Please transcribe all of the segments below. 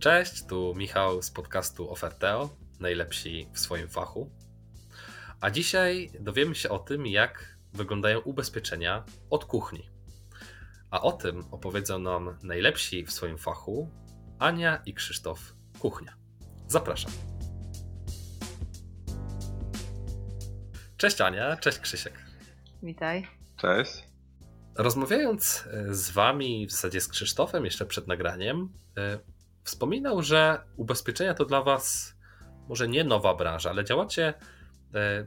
Cześć, tu Michał z podcastu Oferteo, najlepsi w swoim fachu. A dzisiaj dowiemy się o tym, jak wyglądają ubezpieczenia od kuchni. A o tym opowiedzą nam najlepsi w swoim fachu Ania i Krzysztof Kuchnia. Zapraszam. Cześć Ania, cześć Krzysiek. Witaj. Cześć. Rozmawiając z Wami, w zasadzie z Krzysztofem jeszcze przed nagraniem, wspominał, że ubezpieczenia to dla Was może nie nowa branża, ale działacie e,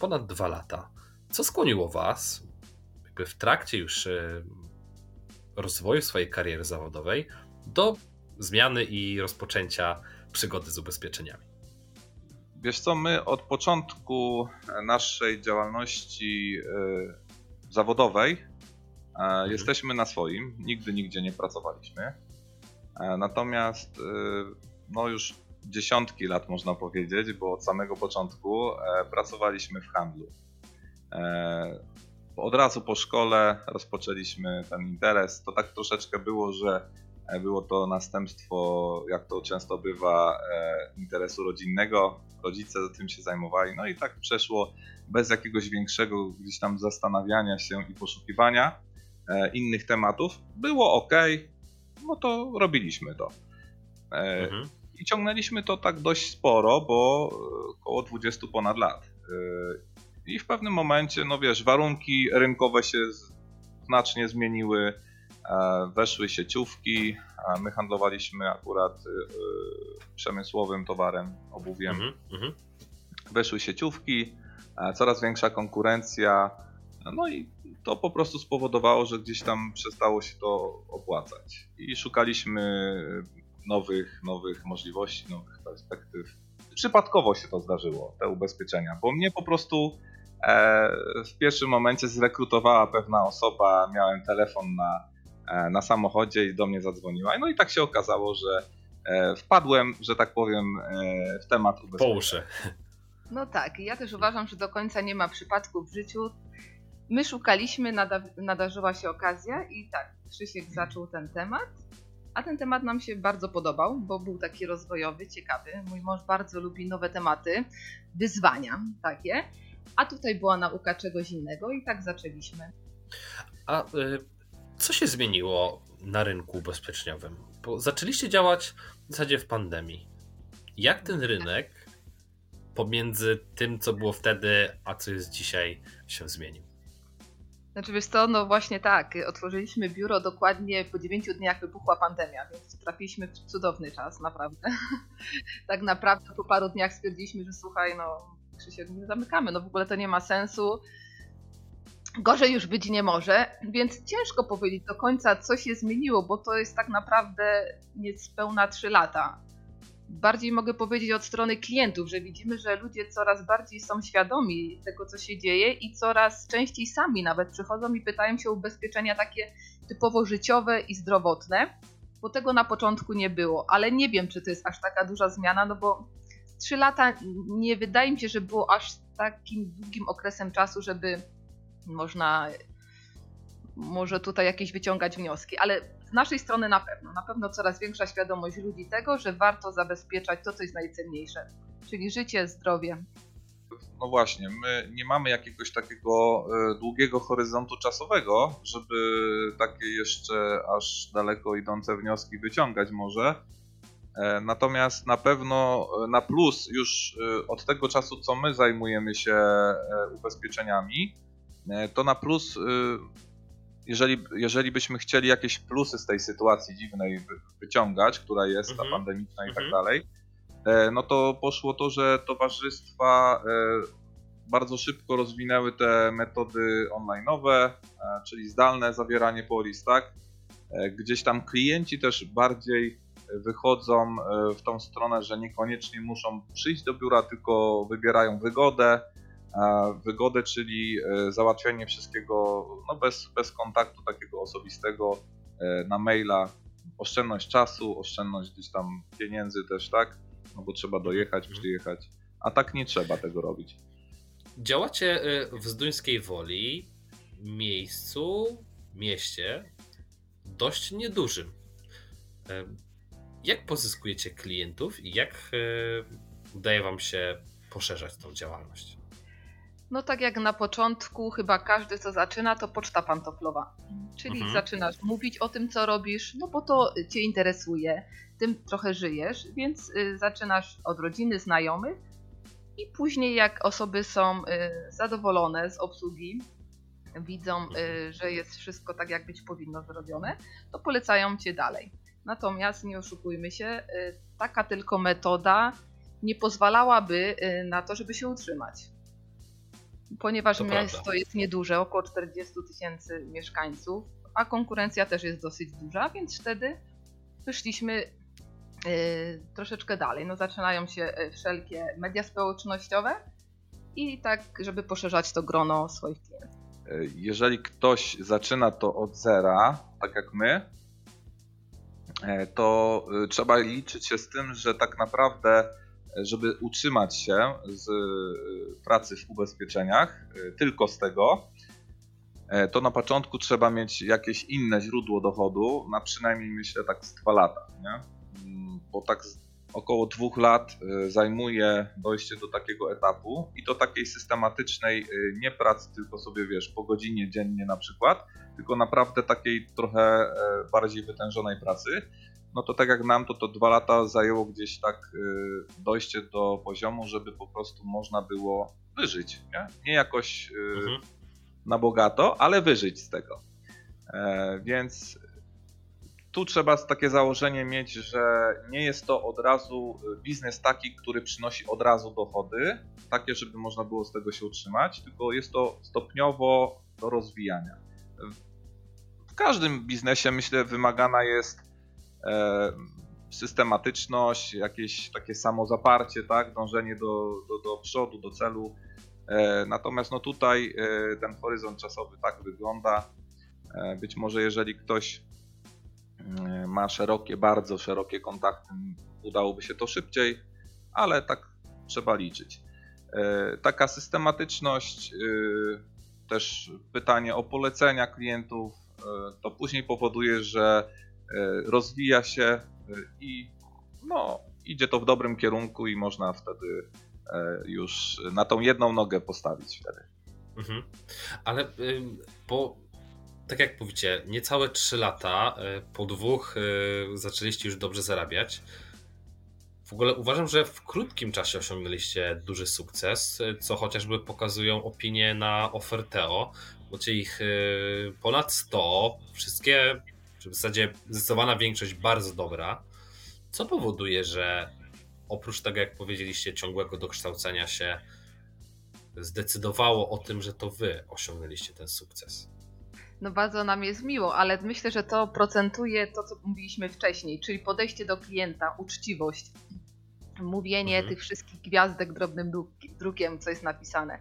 ponad dwa lata. Co skłoniło Was, jakby w trakcie już rozwoju swojej kariery zawodowej, do zmiany i rozpoczęcia przygody z ubezpieczeniami? Wiesz co, my od początku naszej działalności zawodowej mhm. jesteśmy na swoim, nigdy nigdzie nie pracowaliśmy. E, natomiast e, no już dziesiątki lat można powiedzieć, bo od samego początku e, pracowaliśmy w handlu. Od razu po szkole rozpoczęliśmy ten interes. To tak troszeczkę było, że było to następstwo, jak to często bywa, interesu rodzinnego. Rodzice tym się zajmowali, no i tak przeszło bez jakiegoś większego gdzieś tam zastanawiania się i poszukiwania innych tematów. Było ok, no to robiliśmy to. E, mhm. I ciągnęliśmy to tak dość sporo, bo e, około 20 ponad lat. E, I w pewnym momencie, no wiesz, warunki rynkowe się znacznie zmieniły. Weszły sieciówki, my handlowaliśmy akurat przemysłowym towarem, obuwiem. Mhm, mhm. Weszły sieciówki, coraz większa konkurencja, no i to po prostu spowodowało, że gdzieś tam przestało się to opłacać. I szukaliśmy nowych, nowych możliwości, nowych perspektyw. Przypadkowo się to zdarzyło, te ubezpieczenia, bo mnie po prostu e, w pierwszym momencie zrekrutowała pewna osoba, miałem telefon na, e, na samochodzie i do mnie zadzwoniła. No i tak się okazało, że e, wpadłem, że tak powiem, e, w temat ubezpieczenia. Po uszy. No tak, ja też uważam, że do końca nie ma przypadków w życiu. My szukaliśmy, nada, nadarzyła się okazja i tak, Krzysiek zaczął ten temat, a ten temat nam się bardzo podobał, bo był taki rozwojowy, ciekawy. Mój mąż bardzo lubi nowe tematy, wyzwania takie, a tutaj była nauka czegoś innego i tak zaczęliśmy. A y, co się zmieniło na rynku ubezpieczeniowym? Bo zaczęliście działać w zasadzie w pandemii. Jak ten rynek pomiędzy tym, co było wtedy, a co jest dzisiaj, się zmienił? Znaczy wiesz co, no właśnie tak, otworzyliśmy biuro dokładnie po 9 dniach wybuchła pandemia, więc trafiliśmy w cudowny czas, naprawdę. tak naprawdę po paru dniach stwierdziliśmy, że słuchaj, no Krzysiek, nie zamykamy, no w ogóle to nie ma sensu. Gorzej już być nie może, więc ciężko powiedzieć do końca, co się zmieniło, bo to jest tak naprawdę niespełna 3 lata bardziej mogę powiedzieć od strony klientów, że widzimy, że ludzie coraz bardziej są świadomi tego, co się dzieje i coraz częściej sami nawet przychodzą i pytają się o ubezpieczenia takie typowo życiowe i zdrowotne, bo tego na początku nie było, ale nie wiem, czy to jest aż taka duża zmiana, no bo trzy lata nie wydaje mi się, że było aż takim długim okresem czasu, żeby można może tutaj jakieś wyciągać wnioski, ale z naszej strony na pewno, na pewno coraz większa świadomość ludzi tego, że warto zabezpieczać to, co jest najcenniejsze, czyli życie, zdrowie. No właśnie, my nie mamy jakiegoś takiego e, długiego horyzontu czasowego, żeby takie jeszcze aż daleko idące wnioski wyciągać może. E, natomiast na pewno e, na plus już od tego czasu, co my zajmujemy się ubezpieczeniami, to na plus jeżeli, jeżeli byśmy chcieli jakieś plusy z tej sytuacji dziwnej wyciągać, która jest ta mhm. pandemiczna i tak mhm. dalej, e, no to poszło to, że towarzystwa e, bardzo szybko rozwinęły te metody online'owe, e, czyli zdalne zawieranie polis, tak? Gdzieś tam klienci też bardziej wychodzą w tą stronę, że niekoniecznie muszą przyjść do biura, tylko wybierają wygodę, Wygodę, czyli e, załatwianie wszystkiego no bez, bez kontaktu takiego osobistego e, na maila, oszczędność czasu, oszczędność gdzieś tam pieniędzy też, tak? No bo trzeba dojechać, mhm. przyjechać, a tak nie trzeba tego robić. Działacie e, w Zduńskiej Woli, miejscu, mieście dość niedużym. jak pozyskujecie klientów i jak udaje Wam się poszerzać tą działalność? No tak jak na początku, chyba każdy co zaczyna, to poczta pantoflowa. Czyli Mhm. zaczynasz mówić o tym, co robisz, no bo to cię interesuje, tym trochę żyjesz, więc y, zaczynasz od rodziny, znajomych i później jak osoby są y, zadowolone z obsługi, widzą, y, że jest wszystko tak, jak być powinno zrobione, to polecają cię dalej. Natomiast nie oszukujmy się, taka tylko metoda nie pozwalałaby na to, żeby się utrzymać. Ponieważ To miasto prawda. jest nieduże, około 40 tysięcy mieszkańców, a konkurencja też jest dosyć duża, więc wtedy wyszliśmy y, troszeczkę dalej. No, zaczynają się y, wszelkie media społecznościowe i tak, żeby poszerzać to grono swoich klientów. E, Jeżeli ktoś zaczyna to od zera, tak jak my, e, to e, trzeba liczyć się z tym, że tak naprawdę, żeby utrzymać się z e, pracy w ubezpieczeniach, e, tylko z tego, e, to na początku trzeba mieć jakieś inne źródło dochodu, na przynajmniej myślę tak z dwa lata, nie? Mm, Bo tak około dwóch lat zajmuje dojście do takiego etapu i to takiej systematycznej nie pracy, tylko sobie wiesz, po godzinie dziennie na przykład, tylko naprawdę takiej trochę bardziej wytężonej pracy. No to tak jak nam to to dwa lata zajęło gdzieś tak e, dojście do poziomu, żeby po prostu można było wyżyć, nie, nie jakoś e, Mhm. na bogato, ale wyżyć z tego. E, więc tu trzeba takie założenie mieć, że nie jest to od razu biznes taki, który przynosi od razu dochody, takie, żeby można było z tego się utrzymać, tylko jest to stopniowo do rozwijania. W każdym biznesie myślę wymagana jest systematyczność, jakieś takie samozaparcie, tak, dążenie do, do, do przodu, do celu. E, Natomiast no tutaj e, ten horyzont czasowy tak wygląda. E, Być może jeżeli ktoś ma szerokie, bardzo szerokie kontakty, udałoby się to szybciej, ale tak trzeba liczyć. Taka systematyczność, e, też pytanie o polecenia klientów, to później powoduje, że rozwija się e, i no, idzie to w dobrym kierunku i można wtedy e, już na tą jedną nogę postawić wtedy. Mhm. Ale po, tak jak mówicie, niecałe 3 lata, po dwóch zaczęliście już dobrze zarabiać. W ogóle uważam, że w krótkim czasie osiągnęliście duży sukces, co chociażby pokazują opinie na Oferteo. Macie ich ponad 100, wszystkie, czy w zasadzie zdecydowana większość bardzo dobra. Co powoduje, że oprócz tego, jak powiedzieliście, ciągłego dokształcenia się, zdecydowało o tym, że to wy osiągnęliście ten sukces. No bardzo nam jest miło, ale myślę, że to procentuje to, co mówiliśmy wcześniej, czyli podejście do klienta, uczciwość, mówienie Mhm. tych wszystkich gwiazdek drobnym druk- drukiem, co jest napisane.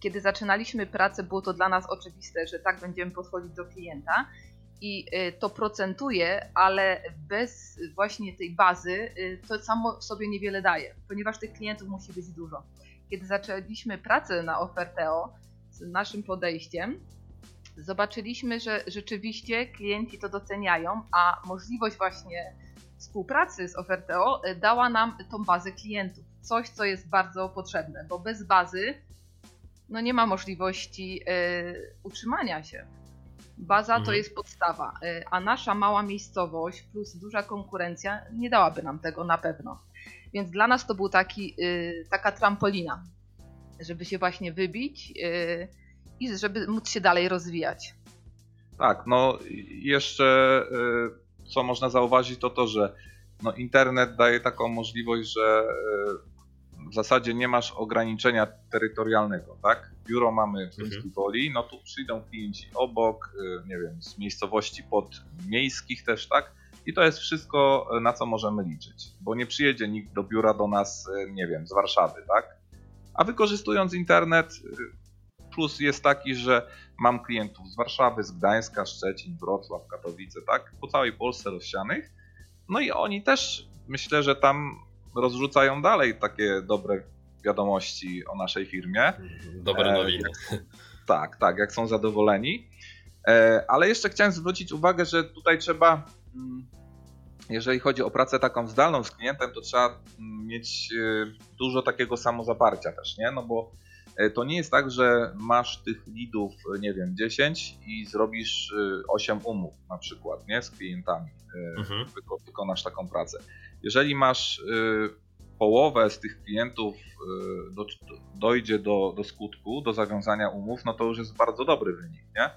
Kiedy zaczynaliśmy pracę, było to dla nas oczywiste, że tak będziemy podchodzić do klienta i y, to procentuje, ale bez właśnie tej bazy y, to samo sobie niewiele daje, ponieważ tych klientów musi być dużo. Kiedy zaczęliśmy pracę na Oferteo z naszym podejściem, zobaczyliśmy, że rzeczywiście klienci to doceniają, a możliwość właśnie współpracy z Oferteo y, dała nam tą bazę klientów. Coś, co jest bardzo potrzebne, bo bez bazy no nie ma możliwości utrzymania się. Baza to Mhm. jest podstawa, y, a nasza mała miejscowość plus duża konkurencja nie dałaby nam tego na pewno. Więc dla nas to był taki, y, taka trampolina, żeby się właśnie wybić y, i żeby móc się dalej rozwijać. Tak, no i jeszcze co można zauważyć to to, że no, internet daje taką możliwość, że w zasadzie nie masz ograniczenia terytorialnego, tak? Biuro mamy w Słupskiej Woli, no tu przyjdą klienci obok, y, nie wiem, z miejscowości podmiejskich też, tak? I to jest wszystko, y, na co możemy liczyć, bo nie przyjedzie nikt do biura do nas, y, nie wiem, z Warszawy, tak? A wykorzystując internet, plus jest taki, że mam klientów z Warszawy, z Gdańska, Szczecin, Wrocław, Katowice, tak? Po całej Polsce rozsianych. No i oni też myślę, że tam rozrzucają dalej takie dobre wiadomości o naszej firmie. Dobre E, nowiny. Tak, tak, jak są zadowoleni. E, ale jeszcze chciałem zwrócić uwagę, że tutaj trzeba mm, jeżeli chodzi o pracę taką zdalną z klientem, to trzeba mm, mieć e, dużo takiego samozaparcia też, nie? No bo e, to nie jest tak, że masz tych lidów, nie wiem, 10 i zrobisz 8 umów na przykład, nie? Z klientami. Mhm. Wykonasz taką pracę. Jeżeli masz połowę z tych klientów do, dojdzie do, do skutku, do zawiązania umów, no to już jest bardzo dobry wynik, nie?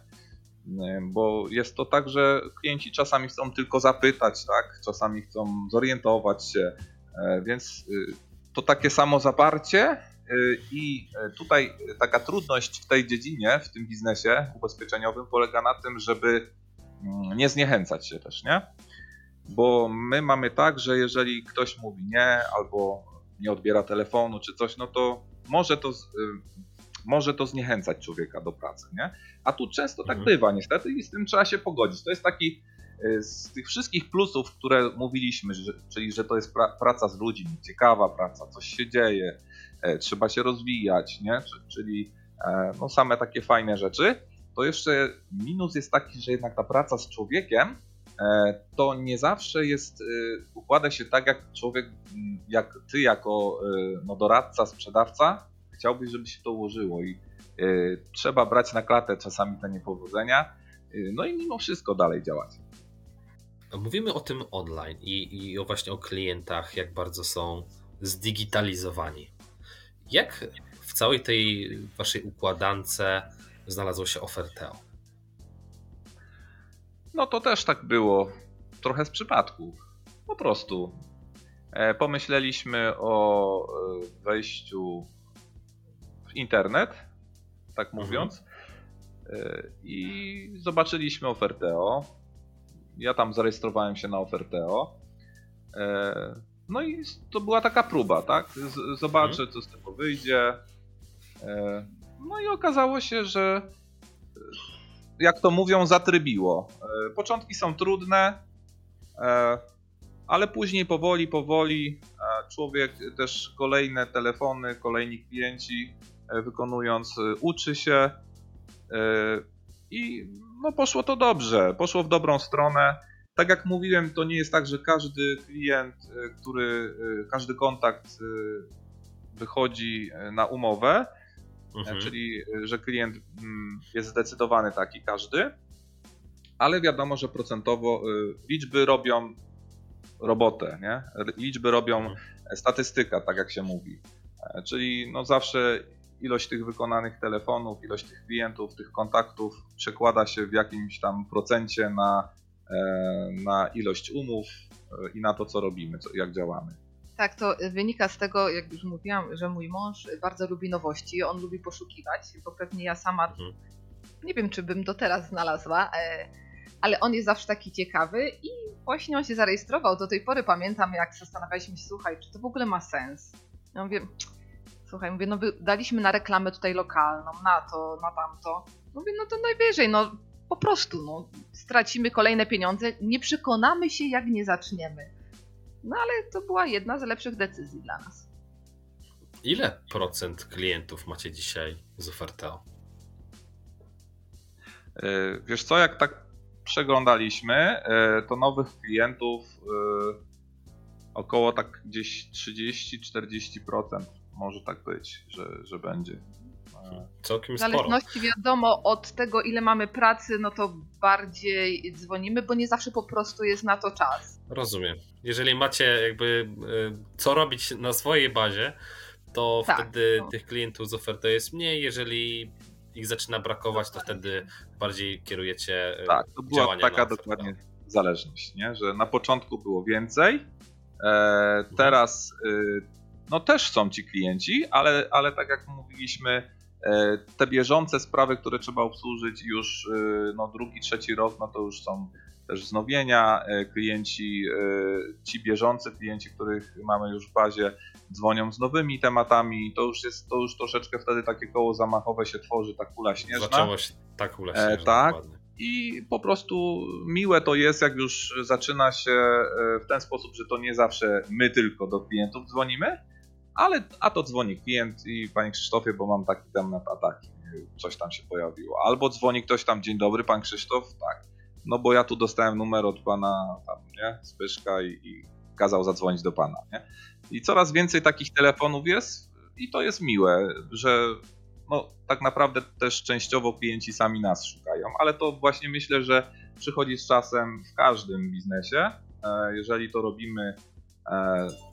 Bo jest to tak, że klienci czasami chcą tylko zapytać, tak? czasami chcą zorientować się, e, więc y, to takie samo zaparcie y, i e, tutaj taka trudność w tej dziedzinie, w tym biznesie ubezpieczeniowym polega na tym, żeby mm, nie zniechęcać się też, nie? Bo my mamy tak, że jeżeli ktoś mówi nie albo nie odbiera telefonu czy coś, no to może to y, może to zniechęcać człowieka do pracy, nie? A tu często tak mhm. bywa niestety i z tym trzeba się pogodzić. To jest taki y, z tych wszystkich plusów, które mówiliśmy, że, czyli że to jest pra, praca z ludźmi, ciekawa praca, coś się dzieje, e, trzeba się rozwijać, nie? Czyli e, no, same takie fajne rzeczy. To jeszcze minus jest taki, że jednak ta praca z człowiekiem to nie zawsze jest, układa się tak, jak człowiek, jak ty jako no, doradca, sprzedawca chciałbyś, żeby się to ułożyło i trzeba brać na klatę czasami te niepowodzenia, no i mimo wszystko dalej działać. Mówimy o tym online i, i o właśnie o klientach, jak bardzo są zdigitalizowani. Jak w całej tej waszej układance znalazło się Oferteo? No to też tak było, trochę z przypadku. Po prostu e, pomyśleliśmy o e, wejściu internet, tak mhm. mówiąc. Mhm. I zobaczyliśmy Oferteo. Ja tam zarejestrowałem się na Oferteo. No i to była taka próba, tak? Zobaczę, mhm. co z tego wyjdzie. No i okazało się, że jak to mówią, zatrybiło. Początki są trudne, ale później powoli, powoli człowiek też kolejne telefony, kolejni klienci E, wykonując, e, uczy się e, i no poszło to dobrze, poszło w dobrą stronę. Tak jak mówiłem, to nie jest tak, że każdy klient, który, każdy kontakt wychodzi na umowę, mhm. czyli że klient mm, jest zdecydowany taki każdy, ale wiadomo, że procentowo liczby robią robotę, nie? Liczby robią mhm. statystyka, tak jak się mówi. Czyli no zawsze ilość tych wykonanych telefonów, ilość tych klientów, tych kontaktów przekłada się w jakimś tam procencie na, e, na ilość umów e, i na to, co robimy, co, jak działamy. Tak, to wynika z tego, jak już mówiłam, że mój mąż bardzo lubi nowości, on lubi poszukiwać, bo pewnie ja sama mhm. nie wiem, czy bym do teraz znalazła, e, ale on jest zawsze taki ciekawy i właśnie on się zarejestrował. Do tej pory pamiętam, jak zastanawialiśmy się, słuchaj, czy to w ogóle ma sens. Ja mówię, Słuchaj, mówię, no daliśmy na reklamę tutaj lokalną, na to, na tamto. Mówię, no to najwyżej, no po prostu, no stracimy kolejne pieniądze, nie przekonamy się, jak nie zaczniemy. No ale to była jedna z lepszych decyzji dla nas. Ile procent klientów macie dzisiaj z Oferteo? E, wiesz co, jak tak przeglądaliśmy, e, to nowych klientów e, około tak gdzieś 30-40% może tak być, że, że będzie. Całkiem w zależności wiadomo od tego, ile mamy pracy, no to bardziej dzwonimy, bo nie zawsze po prostu jest na to czas. Rozumiem. Jeżeli macie jakby e, co robić na swojej bazie, to tak, wtedy no. tych klientów z ofertą jest mniej. Jeżeli ich zaczyna brakować, to wtedy bardziej kierujecie e, Tak, to była taka dokładnie zależność, nie? że na początku było więcej, e, mhm. teraz no też są ci klienci, ale, ale tak jak mówiliśmy, e, te bieżące sprawy, które trzeba obsłużyć już e, no, drugi, trzeci rok, no to już są też wznowienia. E, klienci, ci bieżący klienci, których mamy już w bazie, dzwonią z nowymi tematami. To już jest, to już troszeczkę wtedy takie koło zamachowe się tworzy, ta kula śnieżna. Zaczęło się ta kula śnieżna. E, tak. I po prostu miłe to jest, jak już zaczyna się w ten sposób, że to nie zawsze my tylko do klientów dzwonimy, ale a to dzwoni klient i panie Krzysztofie, bo mam taki temat ataki, coś tam się pojawiło. Albo dzwoni ktoś tam, dzień dobry, pan Krzysztof, tak. no bo ja tu dostałem numer od pana tam, nie, Zbyszka i, i kazał zadzwonić do pana, nie? I coraz więcej takich telefonów jest i to jest miłe, że no, tak naprawdę też częściowo klienci sami nas szukają, ale to właśnie myślę, że przychodzi z czasem w każdym biznesie. E, jeżeli to robimy,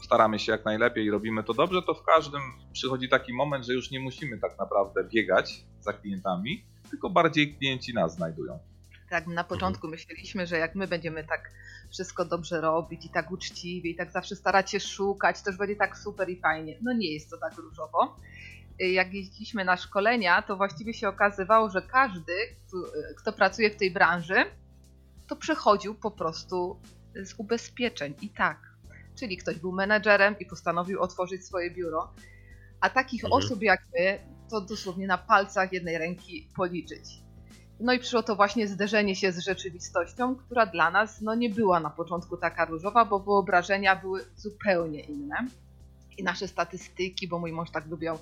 staramy się jak najlepiej i robimy to dobrze, to w każdym przychodzi taki moment, że już nie musimy tak naprawdę biegać za klientami, tylko bardziej klienci nas znajdują. Tak, na początku myśleliśmy, że jak my będziemy tak wszystko dobrze robić i tak uczciwie i tak zawsze starać się szukać, to już będzie tak super i fajnie. No nie jest to tak różowo. Y, jak jeździliśmy na szkolenia, to właściwie się okazywało, że każdy, kto pracuje w tej branży, to przechodził po prostu z ubezpieczeń i tak. Czyli ktoś był menedżerem i postanowił otworzyć swoje biuro, a takich mhm. osób jak my, to dosłownie na palcach jednej ręki policzyć. No i przyszło to właśnie zderzenie się z rzeczywistością, która dla nas no, nie była na początku taka różowa, bo wyobrażenia były zupełnie inne. I nasze statystyki, bo mój mąż tak lubiał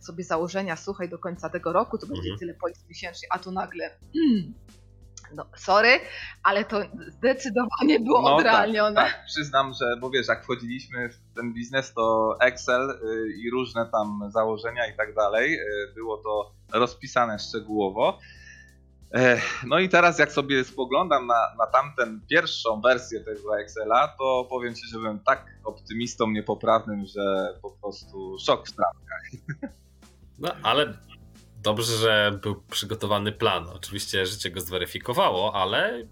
sobie założenia, słuchaj, do końca tego roku to będzie mhm. tyle polis miesięcznie, a tu nagle mm, no sorry, ale to zdecydowanie było no, odrealnione. Tak, tak, przyznam, że bo wiesz, jak wchodziliśmy w ten biznes, to Excel y, i różne tam założenia i tak dalej, y, było to rozpisane szczegółowo. No i teraz jak sobie spoglądam na, na tamten pierwszą wersję tego Excela, to powiem Ci, że byłem tak optymistą niepoprawnym, że po prostu szok w strawkach. No ale dobrze, że był przygotowany plan. Oczywiście życie go zweryfikowało, ale,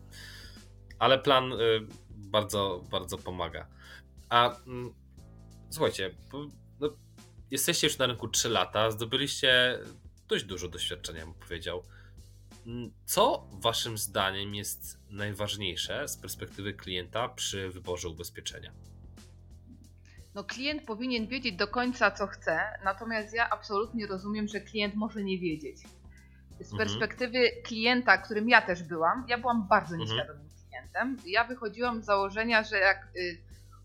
ale plan y, bardzo, bardzo pomaga. A mm, słuchajcie, no, jesteście już na rynku 3 lata, zdobyliście dość dużo doświadczenia, bym powiedział. Mm, co waszym zdaniem jest najważniejsze z perspektywy klienta przy wyborze ubezpieczenia? No, klient powinien wiedzieć do końca, co chce, natomiast ja absolutnie rozumiem, że klient może nie wiedzieć. Z mhm. perspektywy klienta, którym ja też byłam, ja byłam bardzo mhm. nieświadomym klientem. Ja wychodziłam z założenia, że jak y,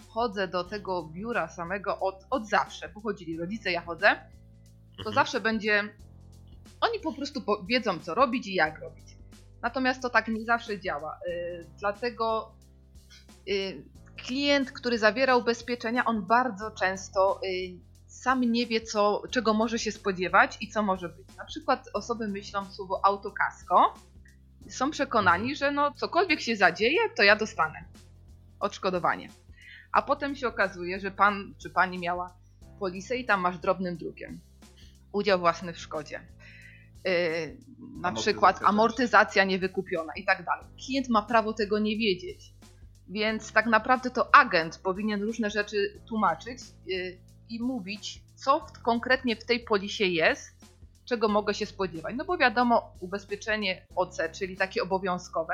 chodzę do tego biura samego od, od zawsze, pochodzili rodzice, ja chodzę, to mhm. zawsze będzie oni po prostu wiedzą, co robić i jak robić. Natomiast to tak nie zawsze działa. Yy, dlatego yy, klient, który zawiera ubezpieczenia, on bardzo często yy, sam nie wie, co, czego może się spodziewać i co może być. Na przykład osoby myślą słowo autokasko, są przekonani, że no cokolwiek się zadzieje, to ja dostanę odszkodowanie. A potem się okazuje, że pan czy pani miała polisę i tam masz drobnym drukiem udział własny w szkodzie. Yy, na przykład amortyzacja niewykupiona i tak dalej. Klient ma prawo tego nie wiedzieć. Więc tak naprawdę to agent powinien różne rzeczy tłumaczyć yy, i mówić, co w, konkretnie w tej polisie jest, czego mogę się spodziewać. No bo wiadomo, ubezpieczenie OC, czyli takie obowiązkowe,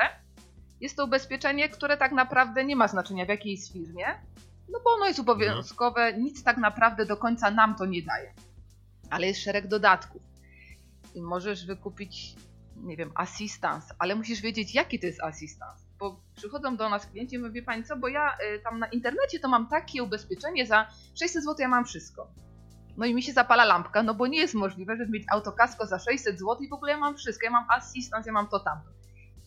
jest to ubezpieczenie, które tak naprawdę nie ma znaczenia w jakiej jest firmie, no bo ono jest obowiązkowe, nic tak naprawdę do końca nam to nie daje. Ale jest szereg dodatków i możesz wykupić, nie wiem, assistance, ale musisz wiedzieć, jaki to jest assistance. Bo przychodzą do nas klienci i mówią, pani co, bo ja y, tam na internecie to mam takie ubezpieczenie, za 600 zł ja mam wszystko. No i mi się zapala lampka, no bo nie jest możliwe, żeby mieć autokasko za 600 zł i w ogóle ja mam wszystko, ja mam assistance, ja mam to tamto.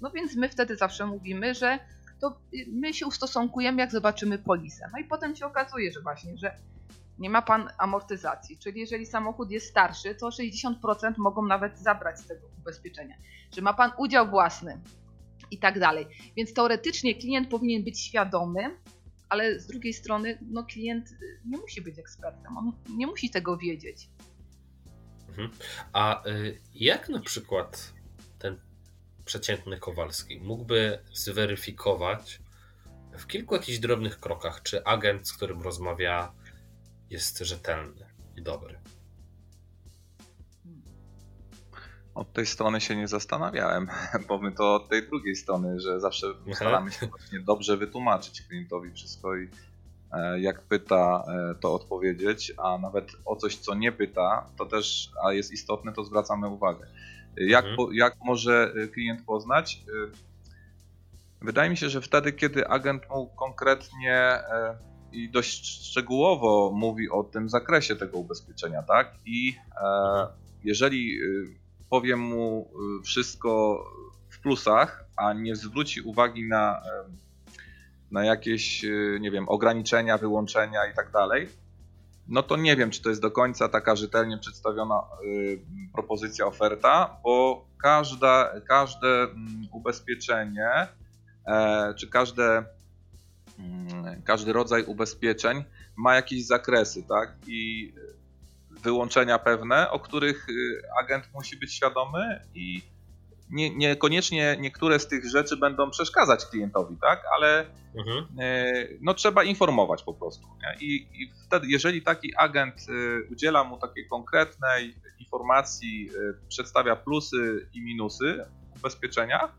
No więc my wtedy zawsze mówimy, że to y, my się ustosunkujemy, jak zobaczymy polisę. No i potem się okazuje, że właśnie, że nie ma pan amortyzacji, czyli jeżeli samochód jest starszy, to 60% mogą nawet zabrać z tego ubezpieczenia. Że ma pan udział własny i tak dalej. Więc teoretycznie klient powinien być świadomy, ale z drugiej strony no, klient nie musi być ekspertem, on nie musi tego wiedzieć. Mhm. A y, jak na przykład ten przeciętny Kowalski mógłby zweryfikować w kilku jakichś drobnych krokach, czy agent, z którym rozmawia, jest rzetelny i dobry. Od tej strony się nie zastanawiałem. Powiem to od tej drugiej strony, że zawsze staramy się właśnie dobrze wytłumaczyć klientowi wszystko i e, jak pyta, e, to odpowiedzieć, a nawet o coś, co nie pyta, to też, a jest istotne, to zwracamy uwagę. Jak, mhm. jak może e, klient poznać? Wydaje mi się, że wtedy, kiedy agent mu konkretnie i dość szczegółowo mówi o tym zakresie tego ubezpieczenia, tak? I e, jeżeli y, powiem mu y, wszystko w plusach, a nie zwróci uwagi na, na jakieś, y, nie wiem, ograniczenia, wyłączenia i tak dalej, no to nie wiem, czy to jest do końca taka rzetelnie przedstawiona y, propozycja, oferta, bo każda, każde mm, ubezpieczenie, e, czy każde, mm, każdy rodzaj ubezpieczeń ma jakieś zakresy, tak? I wyłączenia pewne, o których y, agent musi być świadomy i nie, niekoniecznie niektóre z tych rzeczy będą przeszkadzać klientowi, tak? Ale Mhm. e, no, trzeba informować po prostu. I, I wtedy, jeżeli taki agent e, udziela mu takiej konkretnej informacji, przedstawia plusy i minusy ubezpieczenia,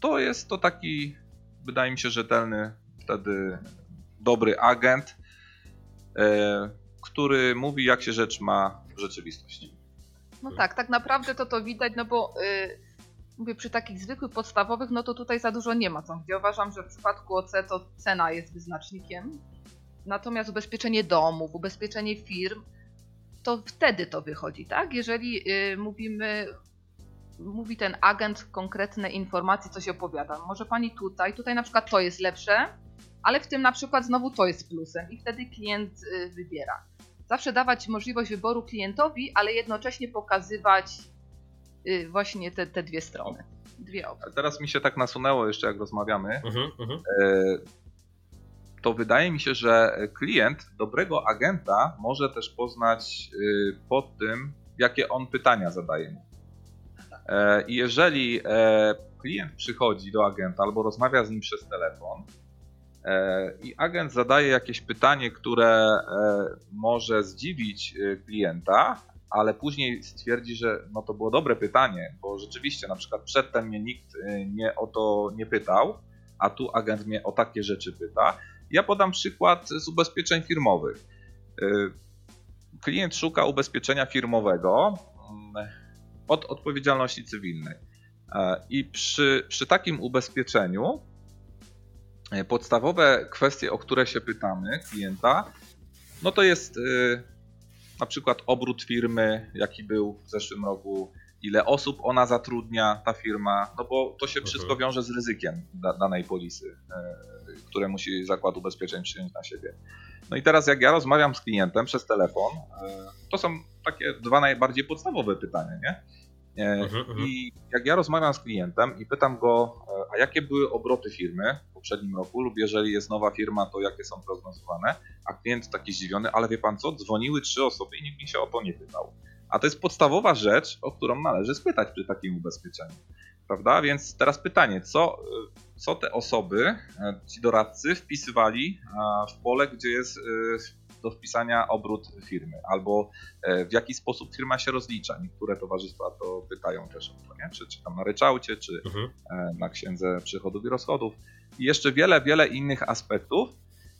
to jest to taki, wydaje mi się, rzetelny, wtedy dobry agent, który mówi, jak się rzecz ma w rzeczywistości. No tak, tak naprawdę to to widać, no bo y, mówię, przy takich zwykłych, podstawowych, no to tutaj za dużo nie ma co. Gdzie uważam, że w przypadku OC to cena jest wyznacznikiem. Natomiast ubezpieczenie domów, ubezpieczenie firm, to wtedy to wychodzi, tak? Jeżeli y, mówimy, mówi ten agent konkretne informacje, coś opowiada. Może pani tutaj, tutaj na przykład to jest lepsze, ale w tym na przykład znowu to jest plusem i wtedy klient y, wybiera. Zawsze dawać możliwość wyboru klientowi, ale jednocześnie pokazywać y, właśnie te, te dwie strony. Dwie opcje. Teraz mi się tak nasunęło jeszcze, jak rozmawiamy, Mhm, mhm. e, to wydaje mi się, że klient dobrego agenta może też poznać y, po tym, jakie on pytania zadaje mu. E, I jeżeli e, klient przychodzi do agenta albo rozmawia z nim przez telefon i agent zadaje jakieś pytanie, które e, może zdziwić e, klienta, ale później stwierdzi, że no to było dobre pytanie, bo rzeczywiście na przykład przedtem mnie nikt e, nie o to nie pytał, a tu agent mnie o takie rzeczy pyta. Ja podam przykład z ubezpieczeń firmowych. Klient szuka ubezpieczenia firmowego mm, od odpowiedzialności cywilnej. E, I przy, przy takim ubezpieczeniu e, podstawowe kwestie, o które się pytamy klienta, no to jest y, na przykład obrót firmy, jaki był w zeszłym roku, ile osób ona zatrudnia, ta firma, no bo to się Mhm. wszystko wiąże z ryzykiem da, danej polisy, e, które musi zakład ubezpieczeń przyjąć na siebie. No i teraz jak ja rozmawiam z klientem przez telefon, e, to są takie dwa najbardziej podstawowe pytania, nie? E, Mhm, mhm. I jak ja rozmawiam z klientem i pytam go, e, a jakie były obroty firmy w poprzednim roku, lub jeżeli jest nowa firma, to jakie są prognozowane, a klient taki zdziwiony, ale wie pan co, dzwoniły trzy osoby i nikt mi się o to nie pytał. A to jest podstawowa rzecz, o którą należy spytać przy takim ubezpieczeniu. Prawda? Więc teraz pytanie, co, y, co te osoby, ci doradcy wpisywali w pole, gdzie jest do wpisania obrót firmy, albo e, w jaki sposób firma się rozlicza. Niektóre towarzystwa to pytają też o to, nie? Czy, czy tam na ryczałcie, czy Mhm. e, na księdze przychodów i rozchodów. I jeszcze wiele, wiele innych aspektów,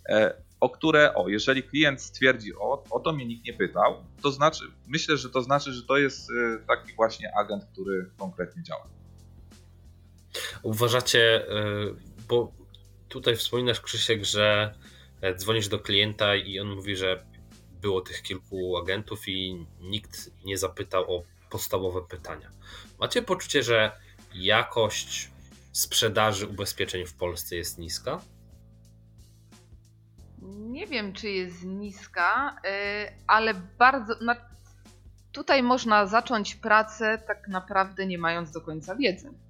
e, o które, o, jeżeli klient stwierdzi, o, o to mnie nikt nie pytał, to znaczy, myślę, że to znaczy, że to jest taki właśnie agent, który konkretnie działa. Uważacie, bo tutaj wspominasz Krzysiek, że dzwonisz do klienta i on mówi, że było tych kilku agentów i nikt nie zapytał o podstawowe pytania. Macie poczucie, że jakość sprzedaży ubezpieczeń w Polsce jest niska? Nie wiem, czy jest niska, y, ale bardzo. Tutaj można zacząć pracę tak naprawdę nie mając do końca wiedzy.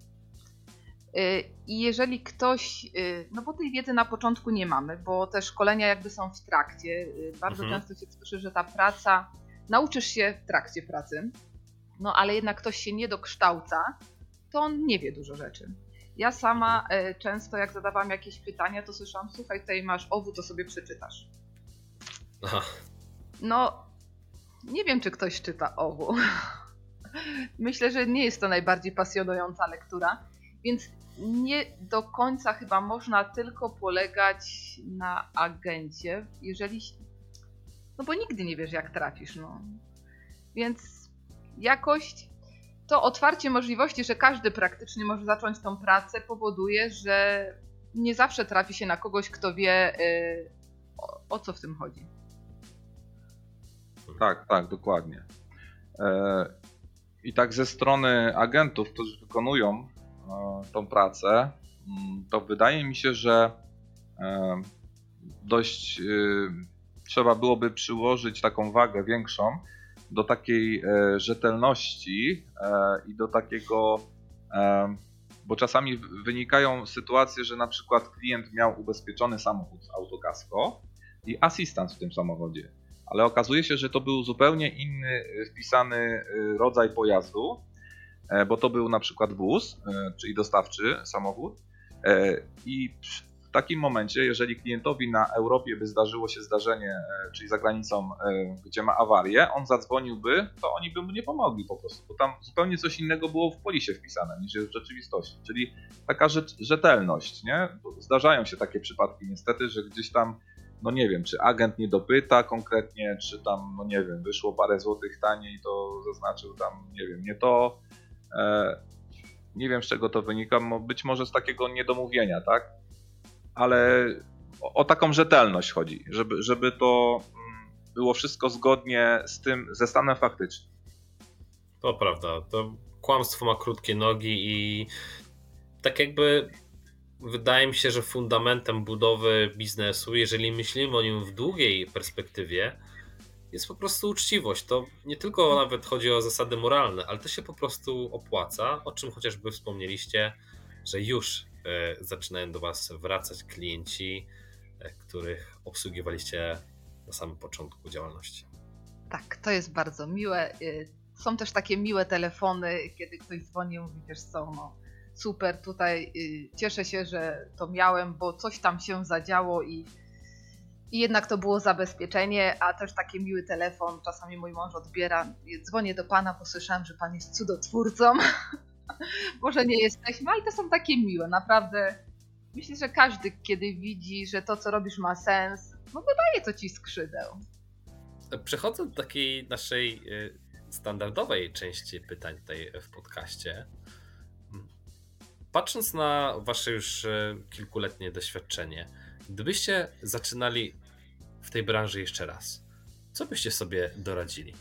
Y, I jeżeli ktoś, y, no bo tej wiedzy na początku nie mamy, bo te szkolenia jakby są w trakcie. y, Bardzo Mhm. często się słyszy, że ta praca, nauczysz się w trakcie pracy, no ale jednak ktoś się nie dokształca, to on nie wie dużo rzeczy. Ja sama często jak zadawałam jakieś pytania, to słyszałam, słuchaj, tutaj masz owu, to sobie przeczytasz. Aha, No, nie wiem, czy ktoś czyta owu. Myślę, że nie jest to najbardziej pasjonująca lektura, więc nie do końca chyba można tylko polegać na agencie, jeżeli. No bo nigdy nie wiesz, jak trafisz, no. Więc jakość, to otwarcie możliwości, że każdy praktycznie może zacząć tą pracę, powoduje, że nie zawsze trafi się na kogoś, kto wie, y, o, o co w tym chodzi. Tak, tak, dokładnie. E, I tak ze strony agentów, którzy wykonują tą pracę, mm, to wydaje mi się, że e, dość trzeba byłoby przyłożyć taką wagę większą do takiej rzetelności i do takiego bo czasami wynikają sytuacje, że na przykład klient miał ubezpieczony samochód z autokasko i asystent w tym samochodzie, ale okazuje się, że to był zupełnie inny wpisany rodzaj pojazdu, e, bo to był na przykład wóz, e, czyli dostawczy samochód e, i takim momencie, jeżeli klientowi na Europie by zdarzyło się zdarzenie, e, czyli za granicą, e, gdzie ma awarię, on zadzwoniłby, to oni by mu nie pomogli po prostu, bo tam zupełnie coś innego było w polisie wpisane niż jest w rzeczywistości. Czyli taka rzetelność, nie? Zdarzają się takie przypadki niestety, że gdzieś tam, no nie wiem, czy agent nie dopyta konkretnie, czy tam, no nie wiem, wyszło parę złotych taniej, to zaznaczył tam, nie wiem, nie to. E, nie wiem z czego to wynika, być może z takiego niedomówienia, tak? ale o, o taką rzetelność chodzi, żeby, żeby to mm, było wszystko zgodnie z tym, ze stanem faktycznym. To prawda, to kłamstwo ma krótkie nogi i tak jakby wydaje mi się, że fundamentem budowy biznesu, jeżeli myślimy o nim w długiej perspektywie, jest po prostu uczciwość. To nie tylko nawet chodzi o zasady moralne, ale to się po prostu opłaca, o czym chociażby wspomnieliście, że już E, zaczynają do Was wracać klienci, e, których obsługiwaliście na samym początku działalności. Tak, to jest bardzo miłe. E, są też takie miłe telefony, kiedy ktoś dzwoni i mówi, wiesz co, no super, tutaj cieszę się, że to miałem, bo coś tam się zadziało i, i jednak to było zabezpieczenie, a też taki miły telefon, czasami mój mąż odbiera, dzwonię do Pana, bo słyszałem, że Pan jest cudotwórcą. Może nie jesteśmy, ale to są takie miłe, naprawdę. Myślę, że każdy, kiedy widzi, że to, co robisz, ma sens, no dodaje to ci skrzydeł. Przechodząc do takiej naszej y, standardowej części pytań tutaj w podcaście, patrząc na wasze już y, kilkuletnie doświadczenie, gdybyście zaczynali w tej branży jeszcze raz, co byście sobie doradzili?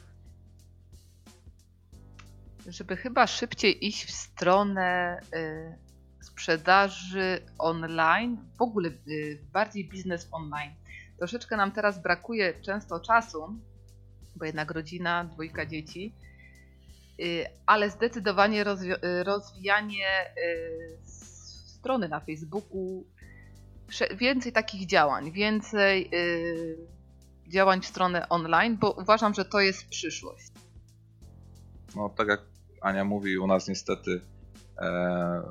żeby chyba szybciej iść w stronę y, sprzedaży online, w ogóle y, bardziej biznes online. Troszeczkę nam teraz brakuje często czasu, bo jednak rodzina, dwójka dzieci, y, ale zdecydowanie rozwijanie strony na Facebooku, więcej takich działań, więcej działań w stronę online, bo uważam, że to jest przyszłość. No, tak jak Ania mówi, u nas niestety e,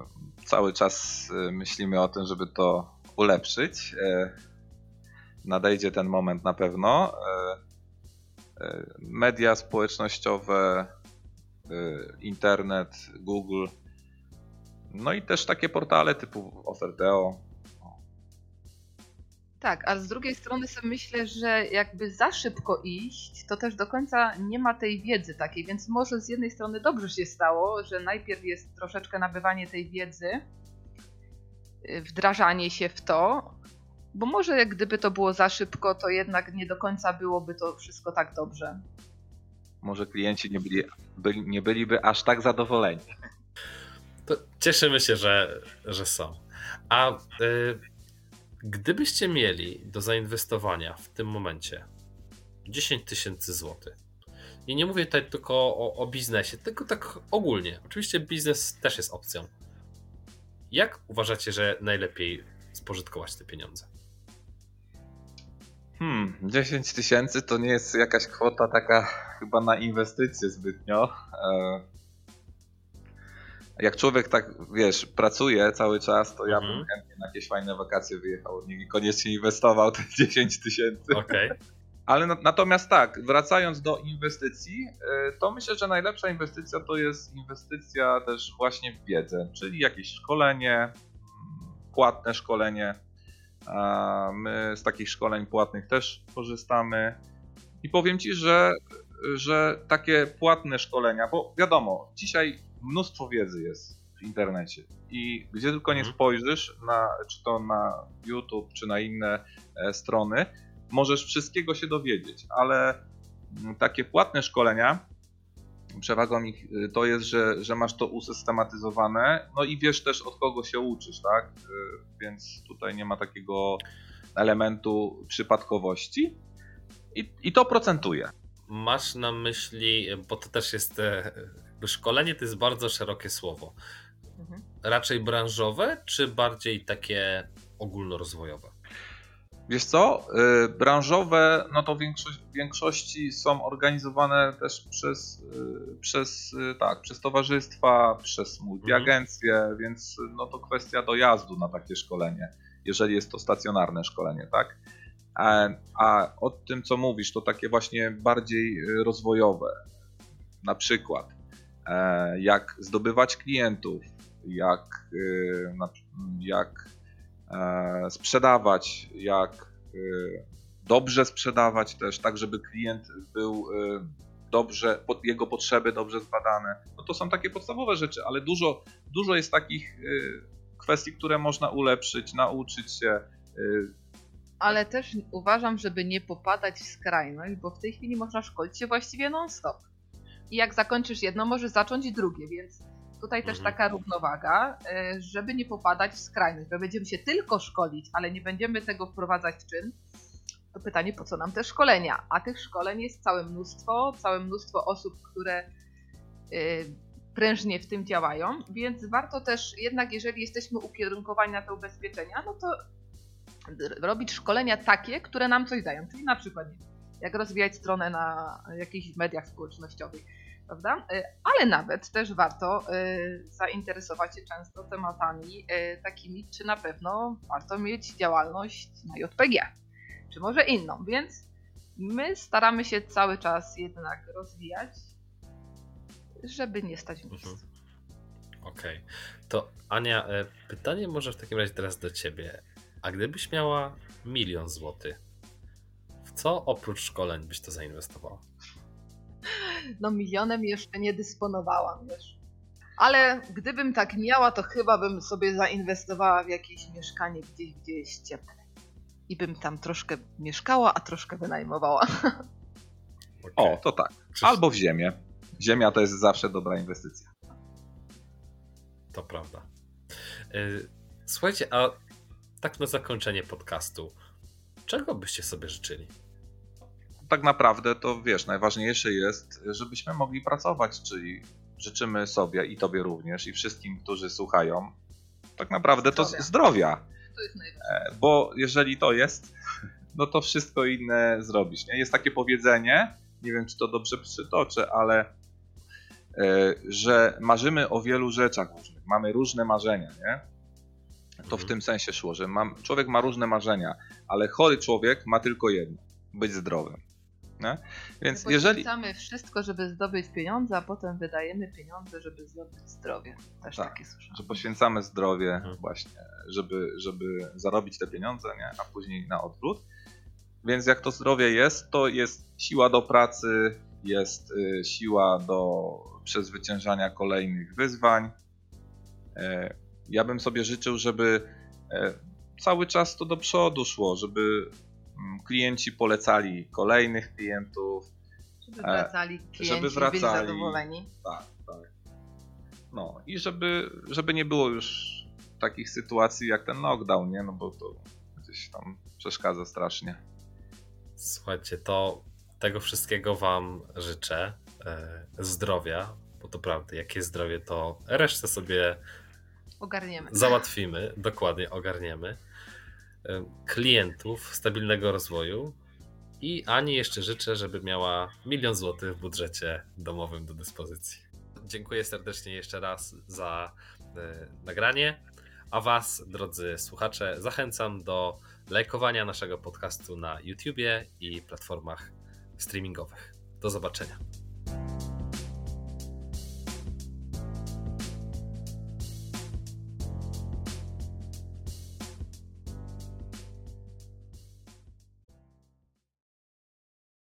cały czas e, myślimy o tym, żeby to ulepszyć. E, nadejdzie ten moment na pewno. E, e media społecznościowe, e, internet, Google, no i też takie portale typu Oferteo, tak, ale z drugiej strony sobie myślę, że jakby za szybko iść, to też do końca nie ma tej wiedzy takiej, więc może z jednej strony dobrze się stało, że najpierw jest troszeczkę nabywanie tej wiedzy, y, wdrażanie się w to, bo może jak gdyby to było za szybko, to jednak nie do końca byłoby to wszystko tak dobrze. Może klienci nie, byli, byli nie byliby aż tak zadowoleni. To cieszymy się, że, że są. A y Gdybyście mieli do zainwestowania w tym momencie 10 tysięcy złotych, i nie mówię tutaj tylko o, o, biznesie, tylko tak ogólnie. Oczywiście biznes też jest opcją. Jak uważacie, że najlepiej spożytkować te pieniądze? Hmm, 10 tysięcy to nie jest jakaś kwota taka chyba na inwestycje zbytnio. E, jak człowiek tak, wiesz, pracuje cały czas, to ja bym mhm. chętnie na jakieś fajne wakacje wyjechał. Niekoniecznie inwestował te 10 tysięcy. Okay. Ale na, natomiast tak, wracając do inwestycji, y, to myślę, że najlepsza inwestycja to jest inwestycja też właśnie w wiedzę, czyli jakieś szkolenie, mm, płatne szkolenie. My z takich szkoleń płatnych też korzystamy. I powiem Ci, że, że takie płatne szkolenia, bo wiadomo, dzisiaj mnóstwo wiedzy jest w internecie i gdzie tylko nie mhm. spojrzysz, na, czy to na YouTube, czy na inne e, strony, możesz wszystkiego się dowiedzieć, ale mm, takie płatne szkolenia przewagą ich y, to jest, że, że masz to usystematyzowane, no i wiesz też od kogo się uczysz, tak? Y, więc tutaj nie ma takiego elementu przypadkowości i, i to procentuje. Masz na myśli, bo to też jest, e, szkolenie to jest bardzo szerokie słowo. Mhm. Raczej branżowe, czy bardziej takie ogólnorozwojowe? Wiesz co, y, branżowe, no to w większości, w większości są organizowane też przez, y, przez, y, tak, przez towarzystwa, przez multiagencje, mhm. więc no to kwestia dojazdu na takie szkolenie, jeżeli jest to stacjonarne szkolenie, tak? A, a o tym, co mówisz, to takie właśnie bardziej rozwojowe, na przykład e, jak zdobywać klientów, jak, jak E, sprzedawać, jak e, dobrze sprzedawać też, tak żeby klient był e, dobrze, jego potrzeby dobrze zbadane. No to są takie podstawowe rzeczy, ale dużo, dużo jest takich kwestii, które można ulepszyć, nauczyć się. Ale też uważam, żeby nie popadać w skrajność, bo w tej chwili można szkolić się właściwie non-stop. I jak zakończysz jedno, możesz zacząć drugie, więc Tutaj też mhm. taka równowaga, e, żeby nie popadać w skrajność, bo będziemy się tylko szkolić, ale nie będziemy tego wprowadzać w czyn. To pytanie, po co nam te szkolenia? A tych szkoleń jest całe mnóstwo, całe mnóstwo osób, które e, prężnie w tym działają, więc warto też jednak, jeżeli jesteśmy ukierunkowani na te ubezpieczenia, no to robić szkolenia takie, które nam coś dają. Czyli na przykład jak rozwijać stronę na jakichś mediach społecznościowych, prawda? Y, ale nawet też warto y, zainteresować się często tematami y, takimi, czy na pewno warto mieć działalność na JPG, czy może inną, więc my staramy się cały czas jednak rozwijać, żeby nie stać w miejscu. Mhm. Okej, okay. to Ania, e, pytanie może w takim razie teraz do ciebie. A gdybyś miała milion złotych, w co oprócz szkoleń byś to zainwestowała? no milionem jeszcze nie dysponowałam, wiesz. Ale gdybym tak miała, to chyba bym sobie zainwestowała w jakieś mieszkanie gdzieś, gdzie jest cieple. I bym tam troszkę mieszkała, a troszkę wynajmowała. Okay. O, to tak. Albo w ziemię. Ziemia to jest zawsze dobra inwestycja. To prawda. Y, słuchajcie, a tak na zakończenie podcastu, czego byście sobie życzyli? Tak naprawdę to wiesz, najważniejsze jest, żebyśmy mogli pracować, czyli życzymy sobie i tobie również i wszystkim, którzy słuchają, tak naprawdę zdrowia. to zdrowia. To jest najważniejsze. Bo jeżeli to jest, no to wszystko inne zrobisz. Nie? Jest takie powiedzenie, nie wiem czy to dobrze przytoczę, ale e, że marzymy o wielu rzeczach różnych, mamy różne marzenia, nie? To w mhm. tym sensie szło, że mam, człowiek ma różne marzenia, ale chory człowiek ma tylko jedno: być zdrowym. Nie? Więc jeżeli. wszystko, żeby zdobyć pieniądze, a potem wydajemy pieniądze, żeby zdobyć zdrowie. Też tak, takie słyszałem. Że poświęcamy zdrowie mhm. właśnie, żeby, żeby zarobić te pieniądze, nie? a później na odwrót. Więc jak to zdrowie jest, to jest siła do pracy, jest y, siła do przezwyciężania kolejnych wyzwań. E, ja bym sobie życzył, żeby e, cały czas to do przodu szło, żeby klienci polecali kolejnych klientów. Żeby e, wracali klienci, żeby wracali, byli zadowoleni. Tak, tak. No i żeby, żeby nie było już takich sytuacji jak ten knockdown, nie? No bo to gdzieś tam przeszkadza strasznie. Słuchajcie, to tego wszystkiego Wam życzę. E, zdrowia, bo to prawda, jakie zdrowie, to resztę sobie ogarniemy. Załatwimy, dokładnie ogarniemy klientów, stabilnego rozwoju i Ani jeszcze życzę, żeby miała milion złotych w budżecie domowym do dyspozycji. Dziękuję serdecznie jeszcze raz za e, nagranie. A Was, drodzy słuchacze, zachęcam do lajkowania naszego podcastu na YouTubie i platformach streamingowych. Do zobaczenia.